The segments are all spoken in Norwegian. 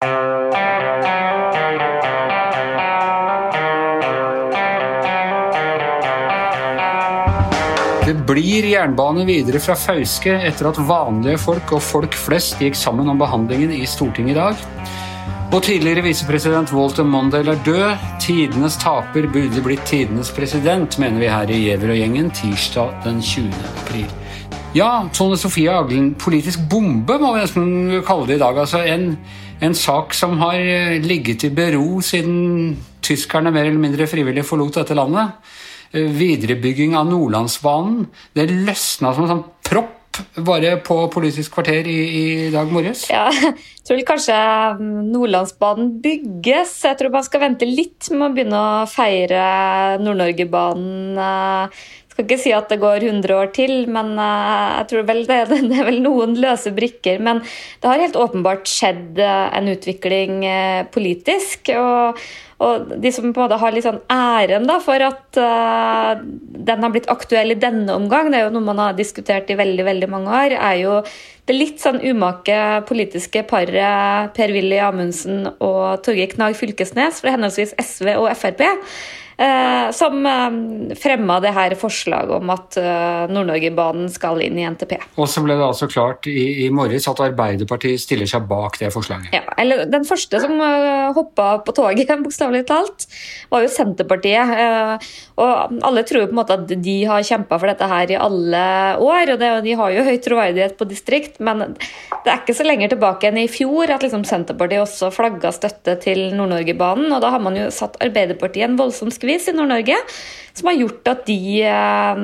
Det blir jernbane videre fra Fauske etter at vanlige folk og folk flest gikk sammen om behandlingen i Stortinget i dag. Og tidligere visepresident Walter Mondale er død. Tidenes taper burde blitt tidenes president, mener vi her i Giæver og gjengen tirsdag den 20. april. Ja, Tone Sofie Aglen, politisk bombe må vi nesten kalle det i dag. Altså en, en sak som har ligget i bero siden tyskerne mer eller mindre frivillig forlot dette landet viderebygging av Nordlandsbanen. Det løsna som en sånn propp bare på Politisk kvarter i, i dag morges? Ja, jeg tror kanskje Nordlandsbanen bygges. Jeg tror man skal vente litt med å begynne å feire Nord-Norgebanen. Skal ikke si at det går 100 år til, men jeg tror vel det, det er vel noen løse brikker. Men det har helt åpenbart skjedd en utvikling politisk. og og de som på en måte har litt sånn æren da, for at uh, den har blitt aktuell i denne omgang, det er jo noe man har diskutert i veldig veldig mange år, er jo det litt sånn umake politiske paret Per-Willy Amundsen og Torgeir Knag Fylkesnes fra henholdsvis SV og Frp. Eh, som eh, fremma det her forslaget om at eh, Nord-Norge-banen skal inn i NTP. Og så ble det altså klart i, i morges at Arbeiderpartiet stiller seg bak det forslaget. Ja, eller Den første som hoppa på toget, bokstavelig talt, var jo Senterpartiet. Og alle tror på en måte at de har kjempa for dette her i alle år, og det, de har jo høy troverdighet på distrikt, men det er ikke så lenger tilbake enn i fjor at liksom Senterpartiet også flagga støtte til Nord-Norge-banen, og da har man jo satt Arbeiderpartiet en voldsom skvis i Nord-Norge, som har gjort at de eh,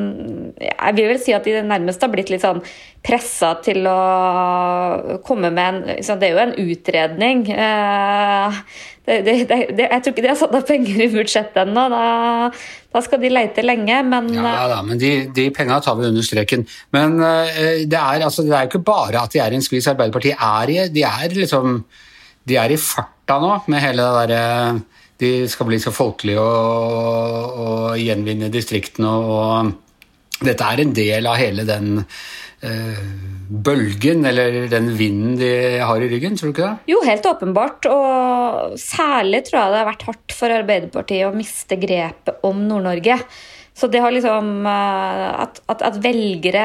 Jeg vil vel si at de nærmest har blitt litt sånn pressa til å komme med en Det er jo en utredning. Eh, det, det, det, jeg tror ikke de har satt av penger i budsjettet ennå. Da, da, skal de leite lenge, men Ja, da, men de, de penga tar vi under streken. Men uh, det er altså det er jo ikke bare at de er i en skvis Arbeiderpartiet er i. De er liksom De er i farta nå med hele det derre de skal bli så folkelige og, og gjenvinne distriktene. og Dette er en del av hele den eh, bølgen, eller den vinden de har i ryggen, tror du ikke det? Jo, helt åpenbart. Og særlig tror jeg det har vært hardt for Arbeiderpartiet å miste grepet om Nord-Norge. Så det har liksom uh, at, at, at velgere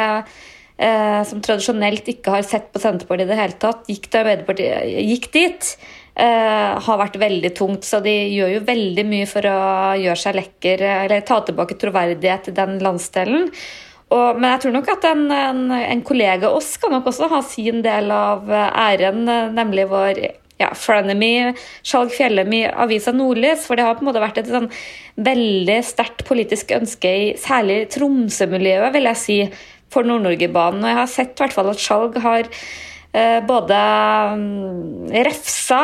eh, som tradisjonelt ikke har sett på Senterpartiet i det hele tatt, gikk, til Arbeiderpartiet, gikk dit. Uh, har vært veldig tungt, så de gjør jo veldig mye for å gjøre seg lekker, eller ta tilbake troverdighet i den landsdelen. Og, men jeg tror nok at en, en, en, kollega oss kan nok også ha sin del av æren, nemlig vår ja, frenemy Skjalg Fjellem i avisa Nordlys. For det har på en måte vært et sånn veldig sterkt politisk ønske i særlig Tromsø-miljøet, vil jeg si, for Nord-Norge-banen. Og jeg har sett i hvert fall at Skjalg har Eh, både mm, refsa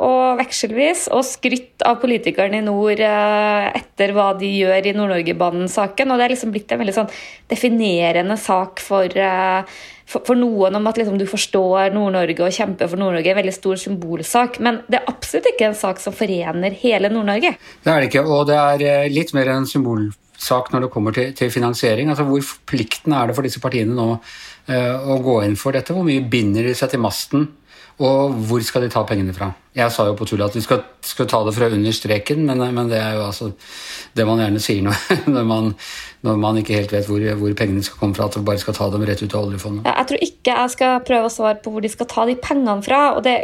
og vekselvis og skrytt av politikerne i nord eh, etter hva de gjør i Nord-Norge-banen-saken. Og det er liksom blitt en veldig sånn definerende sak eh, for, for noen om at liksom du forstår Nord-Norge og kjemper for Nord-Norge. En veldig stor symbolsak. Men det er absolutt ikke en sak som forener hele Nord-Norge. Det er det ikke, og det er litt mer en symbolsak når det kommer til, til finansiering. Altså Hvor forpliktende er det for disse partiene nå Eh, å gå inn for dette? Hvor mye binder de seg til masten? Og hvor skal de ta pengene fra? Jeg sa jo på tull at de skal, skal, ta det fra under streken, men, men, det er jo altså det man gjerne sier når, man, når man, ikke helt vet hvor, hvor, pengene skal komme fra. At vi bare skal ta dem rett ut av oljefondet. Jeg tror ikke jeg skal prøve å svare på hvor de skal ta de pengene fra. og Det,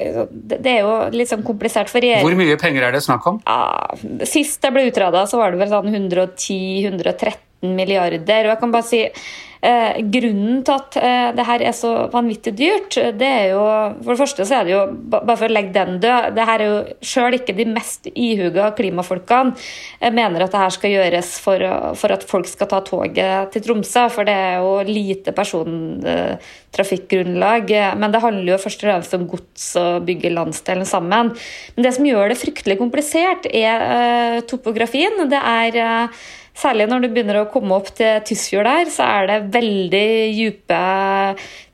det er jo litt sånn komplisert for regjeringen. Hvor mye penger er det snakk om? Ja, sist jeg ble utrada, så var det vel sånn 110-113 milliarder. Og jeg kan bare si Eh, grunnen til at eh, det her er så vanvittig dyrt, det er jo For det første så er det jo, bare for å legge den død, det her er jo sjøl ikke de mest ihuga klimafolkene jeg mener at det her skal gjøres for, for, at folk skal ta toget til Tromsø, for det er jo lite persontrafikkgrunnlag. Men det handler jo først og fremst om gods og bygge landsdelen sammen. Men det som gjør det fryktelig komplisert, er uh, topografien. Det er Særlig når du begynner å komme opp til Tysfjord der, så er det veldig dype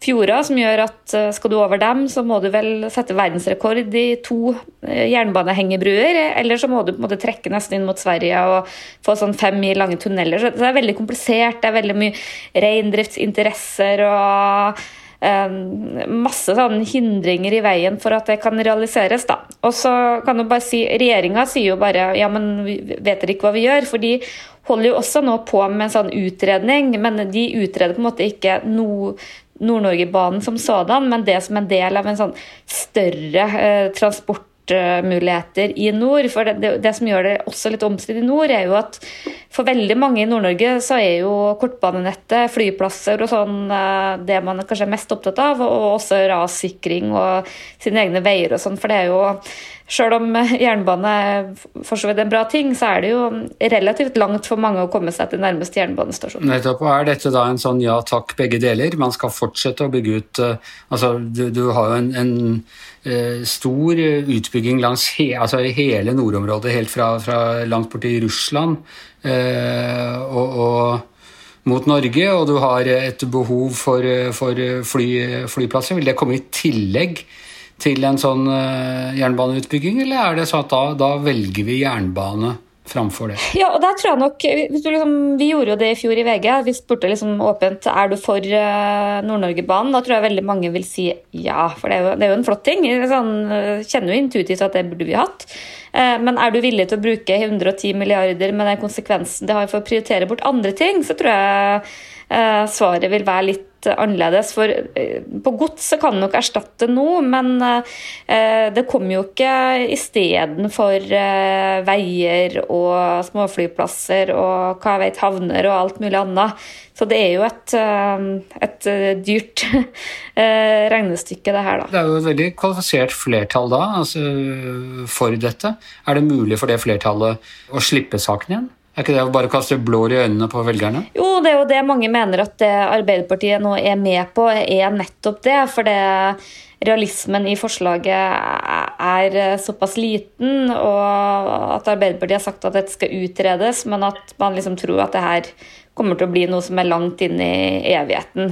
fjorder som gjør at eh, skal du over dem, så må du vel sette verdensrekord i to eh, jernbanehengebruer. Eller så må du på en måte trekke nesten inn mot Sverige og få sånn fem mil lange tunneler. Så det er veldig komplisert. Det er veldig mye reindriftsinteresser og masse sånn hindringer i veien for at det kan realiseres. da. Og så kan du bare si, Regjeringa sier jo bare ja, men vi vet dere ikke hva vi gjør? for de holder jo også nå på med en sånn utredning, men de utreder på en måte ikke noe Nord-Norge-banen som sådan, men det som en del av en sånn større eh, transportmuligheter i nord. For det, det, det, som gjør det også litt omstridt i nord, er jo at for veldig mange i Nord-Norge så er jo kortbanenettet, flyplasser og sånn eh, det man kanskje er mest opptatt av, og også rassikring og sine egne veier og sånn. For det er jo Sjøl om jernbane for så vidt en bra ting, så er det jo relativt langt for mange å komme seg til nærmeste jernbanestasjon. Nettopp. og Er dette da en sånn ja takk, begge deler? Man skal fortsette å bygge ut uh, altså Du, du har jo en, en uh, stor utbygging langs he, altså hele nordområdet, helt fra, fra langt borti Russland og, og mot Norge, og du har et behov for, for fly, flyplasser. Vil det komme i tillegg til en sånn uh, jernbaneutbygging, eller er det sånn at da, da, velger vi jernbane framfor det? Ja, og der tror jeg nok, liksom, Vi gjorde jo det i fjor i VG. Vi spurte liksom åpent er du for Nord-Norge-banen. Da tror jeg veldig mange vil si ja, for det er jo, det er jo en flott ting. Sånn, kjenner jo intuitivt at det burde vi hatt. Uh, men er du villig til å bruke 110 milliarder med den konsekvensen det har for å prioritere bort andre ting, så tror jeg svaret vil være litt annerledes. For eh, på gods kan det nok erstatte noe, men eh, det kommer jo ikke istedenfor eh, veier og småflyplasser og hva jeg vet, havner og alt mulig annet. Så det er jo et, et dyrt regnestykke, det her, da. Det er jo et veldig kvalifisert flertall da, altså, for dette. Er det mulig for det flertallet å slippe saken igjen? Er ikke det å bare kaste blår i øynene på velgerne? Jo, det er jo det mange mener at det Arbeiderpartiet nå er med på, er nettopp det. For det realismen i forslaget er såpass liten, og at Arbeiderpartiet har sagt at dette skal utredes, men at man liksom tror at det her kommer til å bli noe som er langt inn i evigheten.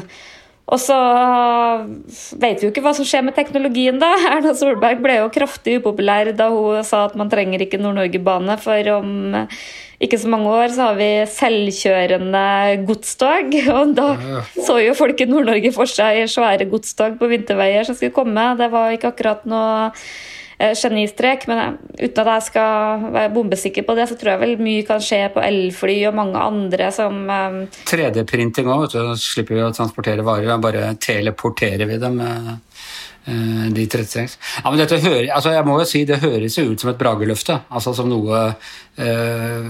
Og så vet vi jo ikke hva som skjer med teknologien, da. Erna Solberg ble jo kraftig upopulær da hun sa at man trenger ikke Nord-Norge-bane, for om ikke så mange år så har vi selvkjørende godstog. Og da så jo folk i Nord-Norge for seg svære godstog på vinterveier som skulle komme. Det var ikke akkurat noe genistrek. Men eh, uten at jeg skal være bombesikker på det, så tror jeg vel mye kan skje på elfly og mange andre som 3D-printing eh, òg, så slipper vi å transportere varer. Bare teleporterer vi dem. De 36. Ja, men dette hører, altså jeg må jo si Det høres jo ut som et brageløfte. Altså som noe eh,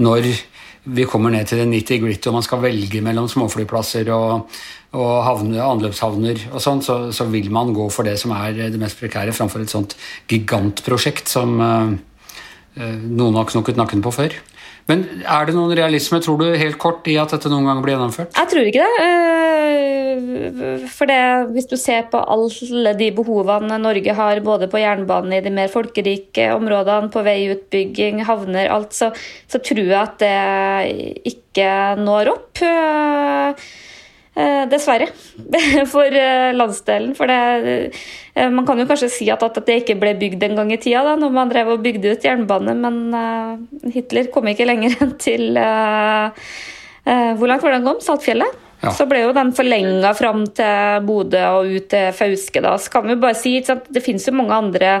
Når vi kommer ned til det nitty-gritty og man skal velge mellom småflyplasser og, og havne, anløpshavner og sånn, så, så, vil man gå for det som er det mest prekære, framfor et sånt gigantprosjekt som uh, noen har knokket nakken på før. Men er det noen realisme, tror du, helt kort, i at dette noen gang blir gjennomført? Jeg tror ikke det. Eh, for det, hvis du ser på alle de behovene Norge har, både på jernbanen i de mer folkerike områdene, på veiutbygging, havner, alt, så, så tror jeg at det ikke når opp. Eh, dessverre. For eh, landsdelen. For det, eh, man kan jo kanskje si at, at, det ikke ble bygd en gang i tida, da, når man drev og bygde ut jernbane, men Hitler kom ikke lenger enn til Hvor langt var det han kom? Saltfjellet? Ja. Så ble jo den forlenga fram til Bodø og ut til Fauske. Da. Så kan vi bare si at Det finnes jo mange andre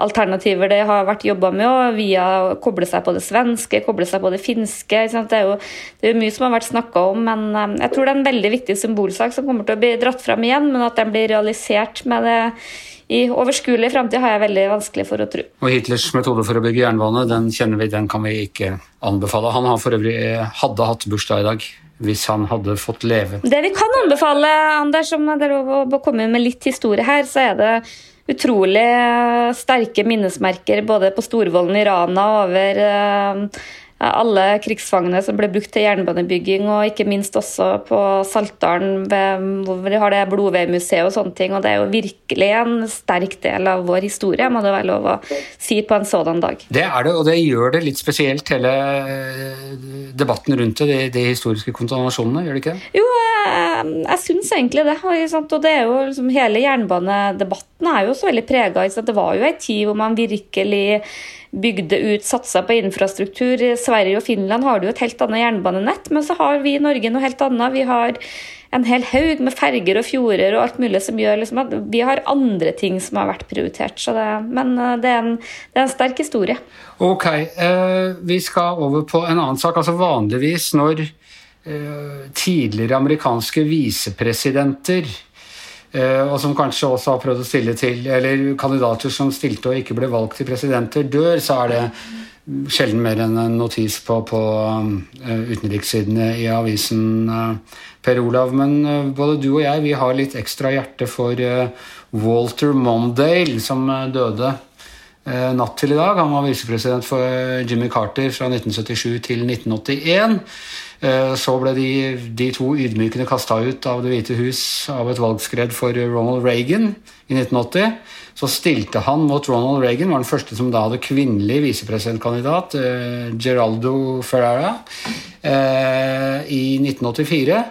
alternativer det har vært jobba med, og via å koble seg på det svenske, koble seg på det finske. Det er, jo, det er jo mye som har vært snakka om, men um, jeg tror det er en veldig viktig symbolsak som kommer til å bli dratt fram igjen, men at den blir realisert med det i overskuelig framtid har jeg veldig vanskelig for å tro. Og Hitlers metode for å bygge jernbane den kjenner vi, den kan vi ikke anbefale. Han har for øvrig hadde hatt bursdag i dag hvis han hadde fått leve. Det vi kan anbefale, Anders, om dere å komme med litt historie her, så er det utrolig sterke minnesmerker både på Storvollen i Rana over eh, alle krigsfangene som ble brukt til jernbanebygging, og ikke minst også på Saltdalen, hvor vi har det Blodveimuseet og sånne ting. og Det er jo virkelig en sterk del av vår historie, må det være lov å si på en sådan dag. Det er det, og det gjør det litt spesielt, hele debatten rundt det, de, de historiske kontaminasjonene, gjør det ikke det? Jo, jeg, syns egentlig det. Og det er jo liksom, hele jernbanedebatten er jo så veldig prega Det var jo ei tid hvor man virkelig bygde ut, satsa på infrastruktur, Sverige og Finland har du et helt annet jernbanenett, men så har vi i Norge noe helt annet. Vi har en hel haug med ferger og fjorder og alt mulig som gjør liksom at vi har andre ting som har vært prioritert. Det, men eh, det er, en, det er, en, sterk historie. Ok, eh, vi skal over på en annen sak. Altså Vanligvis når tidligere amerikanske visepresidenter eh, og som kanskje også har prøvd å stille til, eller kandidater som stilte og ikke ble valgt til presidenter, dør, så er det sjelden mer enn en notis på, på uh, utenrikssidene i avisen. Per Olav, men både du og jeg vi har litt ekstra hjerte for Walter Mondale, som døde natt til i dag. Han var visepresident for Jimmy Carter fra 1977 til 1981. Så ble de, de to ydmykende kasta ut av Det hvite hus av et valgskred for Ronald Reagan i 1980. Så stilte han mot Ronald Reagan, var den første som da hadde kvinnelig visepresidentkandidat, eh, Geraldo Ferrara, eh, i 1984.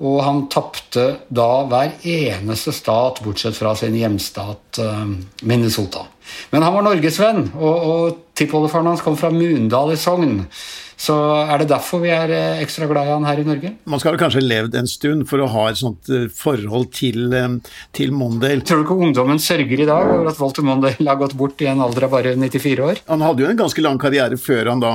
Og han tapte da hver eneste stat, bortsett fra sin hjemstat eh, Minnesota. Men han var norgesvenn, og, og tippoldefaren hans kom fra Mundal i Sogn. Så er det derfor vi er eh, ekstra glad i han her i Norge? Man skal jo kanskje levd en stund for å ha et sånt eh, forhold til, eh, til Mondale. Tror du ikke ungdommen sørger i dag over at Walter Mondale har gått bort i en alder av bare 94 år? Han hadde jo en ganske lang karriere før han da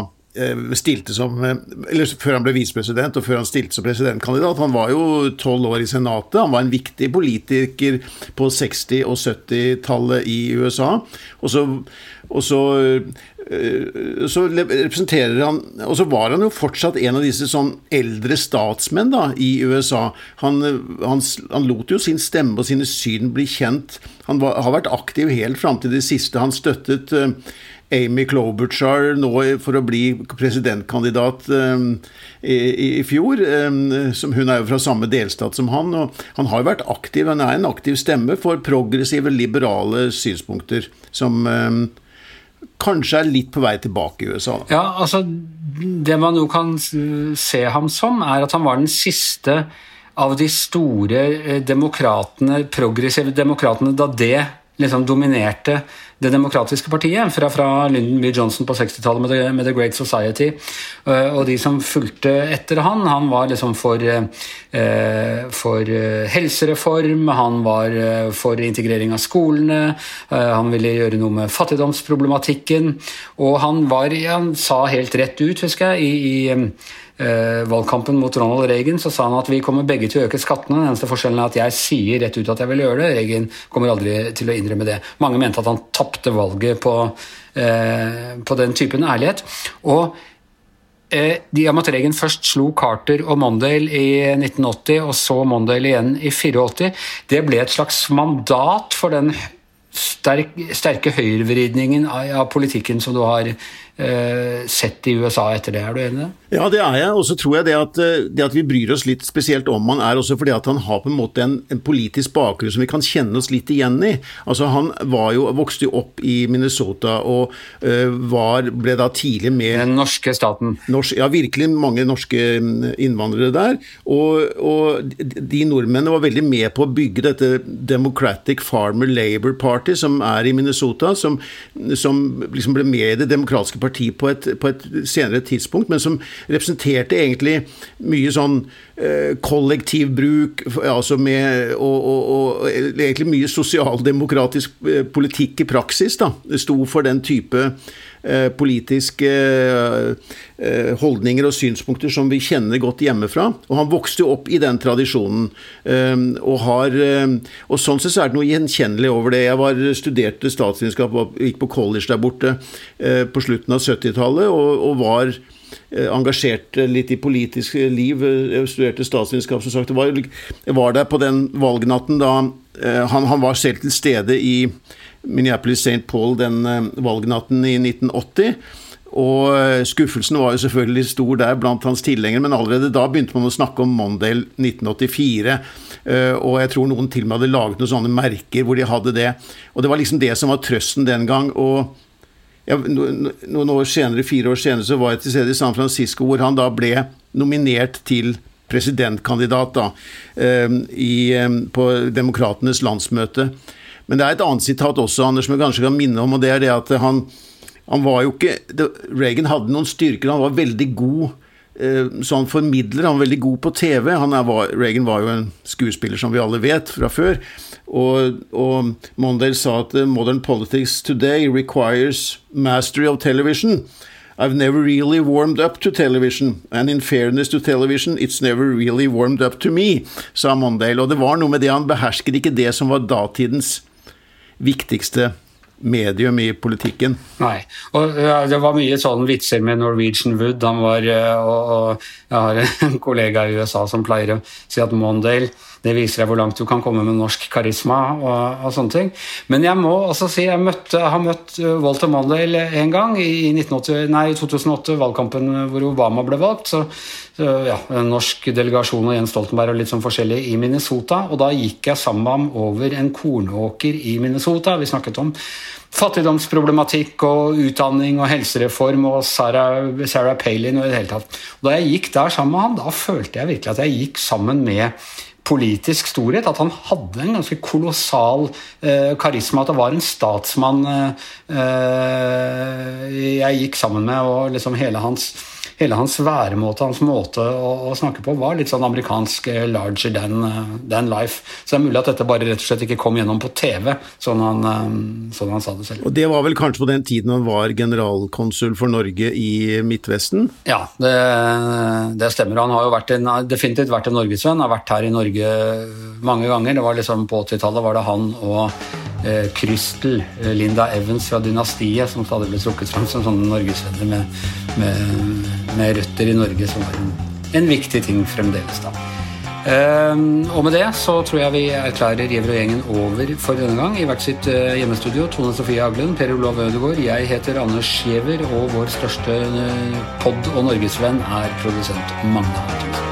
stilte som, eller Før han ble visepresident og før han stilte som presidentkandidat. Han var jo tolv år i Senatet. Han var en viktig politiker på 60- og 70-tallet i USA. Og så, og så Eh, så representerer han Og så var han jo fortsatt en av disse sånn eldre statsmenn da, i USA. Han, han, han lot jo sin stemme og sine syn bli kjent. Han var, har vært aktiv helt fram til det siste. Han støttet Amy Klobuchar nå for å bli presidentkandidat um, i, i, fjor. Um, som hun er jo fra samme delstat som han. og Han har jo vært aktiv, han er en aktiv stemme for progressive, liberale synspunkter. som um, kanskje er litt på vei tilbake i USA. Da. Ja, altså Det man jo kan se ham som, er at han var den siste av de store eh, demokratene, progressive demokratene da det liksom dominerte Det demokratiske partiet, fra, fra Lyndon B. Johnson på 60-tallet med, med, The Great Society. Uh, og de som fulgte etter han, han var liksom for, uh, for uh, helsereform, han var for integrering av skolene, han ville gjøre noe med fattigdomsproblematikken, og han, var, han sa helt rett ut, husker jeg, i, i eh, valgkampen mot Ronald Reagan, så sa han at vi kommer begge til å øke skattene. Den eneste forskjellen er at jeg sier rett ut at jeg vil gjøre det. Reagan kommer aldri til å innrømme det. Mange mente at han tapte valget på, eh, på den typen ærlighet. Og eh, de at Reagan først slo Carter og Mondale i 1980, og så Mondale igjen i 84, det ble et slags mandat for den sterk, sterke høyrevridningen av, av politikken som du har Eh, sett i USA etter det. Er du enig i det? Ja, det er jeg. Og så tror jeg det at, eh, det at, vi bryr oss litt spesielt om han, er også fordi at han har på en måte en, en politisk bakgrunn som vi kan kjenne oss litt igjen i. Altså Han var jo, vokste jo opp i Minnesota og uh, var, ble da tidlig med Den norske staten. Norsk, ja, virkelig mange norske mm, innvandrere der. Og, og de nordmennene var veldig med på å bygge dette Democratic Farmer Labor Party som er i Minnesota, som, som liksom ble med i det demokratiske partiet parti på et, på et, senere tidspunkt, men som representerte egentlig mye sånn kollektiv bruk, altså med, og, og, og, egentlig mye sosialdemokratisk eh, politikk i praksis. da, sto for den type Eh, politiske eh, holdninger og synspunkter som vi kjenner godt hjemmefra. Og han vokste jo opp i den tradisjonen. Eh, og, har, og sånn sett så er det noe gjenkjennelig over det. Jeg var, studerte statsvitenskap og gikk på college der borte på slutten av 70-tallet, og, og var engasjert litt i politisk liv. Jeg studerte statsvitenskap, som sagt. Jeg var, der på den valgnatten da han, han var selv til stede i Minneapolis St. Paul den eh, valgnatten i 1980. Og eh, skuffelsen var jo selvfølgelig stor der blant hans tilhengere, men allerede da begynte man å snakke om Mondale 1984. Eh, og jeg tror noen til og med hadde laget noen sånne merker hvor de hadde det. Og det var liksom det som var trøsten den gang. og noen år senere, fire år senere så var jeg til stede i San Francisco, hvor han da ble nominert til presidentkandidat da, i, på Demokratenes landsmøte. Men det er et annet sitat også, Anders, som jeg kanskje kan minne om, og det er det at han Han var jo ikke Reagan hadde noen styrker, han var veldig god så han formidler. Han var veldig god på TV. Var, Reagan var jo en skuespiller, som vi alle vet fra før. Og, og Mondale sa at modern politics today requires mastery of television. I've never really warmed up to television, and in fairness to television, it's never really warmed up to me, sa Mondale. Og det var noe med det, han behersker ikke det som var datidens viktigste medium i politikken. Nei. Og ja, Det var mye sånn vitser med Norwegian Wood. Han var, og, og Jeg har en kollega i USA som pleier å si at Mondale det viser deg hvor langt du kan komme med norsk karisma og, og sånne ting. Men jeg må også si jeg møtte, har møtt Walter Mondale en gang i 1980, nei, 2008, valgkampen hvor Obama ble valgt. Så, så ja, en norsk delegasjon og Jens Stoltenberg og litt sånn forskjellig i Minnesota. Og da gikk jeg sammen med ham over en kornåker i Minnesota. Vi snakket om fattigdomsproblematikk og utdanning og helsereform og Sarah, Sarah Palin og i det hele tatt. Og da jeg gikk der sammen med han, da følte jeg virkelig at jeg gikk sammen med politisk storhet. At han hadde en ganske kolossal eh, karisma. At det var en statsmann eh, jeg gikk sammen med, og liksom hele hans hele hans væremåte, hans måte å, å, snakke på, var litt sånn amerikansk eh, larger than, uh, than, life. Så det er mulig at dette bare rett og slett ikke kom gjennom på TV, sånn han, um, sånn han sa det selv. Og Det var vel kanskje på den tiden han var generalkonsul for Norge i Midtvesten? Ja, det, det stemmer. Han har jo vært en, definitivt vært en norgesvenn, har vært her i Norge mange ganger. Det var liksom På 80-tallet var det han og eh, Crystal, Linda Evans fra Dynastiet, som stadig ble trukket fram som sånne norgesvenner med, med med røtter i Norge, som var en, en viktig ting fremdeles. da. Um, og med det så tror jeg vi erklærer Giæver og gjengen over for denne gang. I hvert sitt uh, hjemmestudio. Tone Sofie Haglund, Per Olav Ødegaard. Jeg heter Anders Giæver, og vår største uh, pod- og norgesvenn er produsent Magne Antonsen.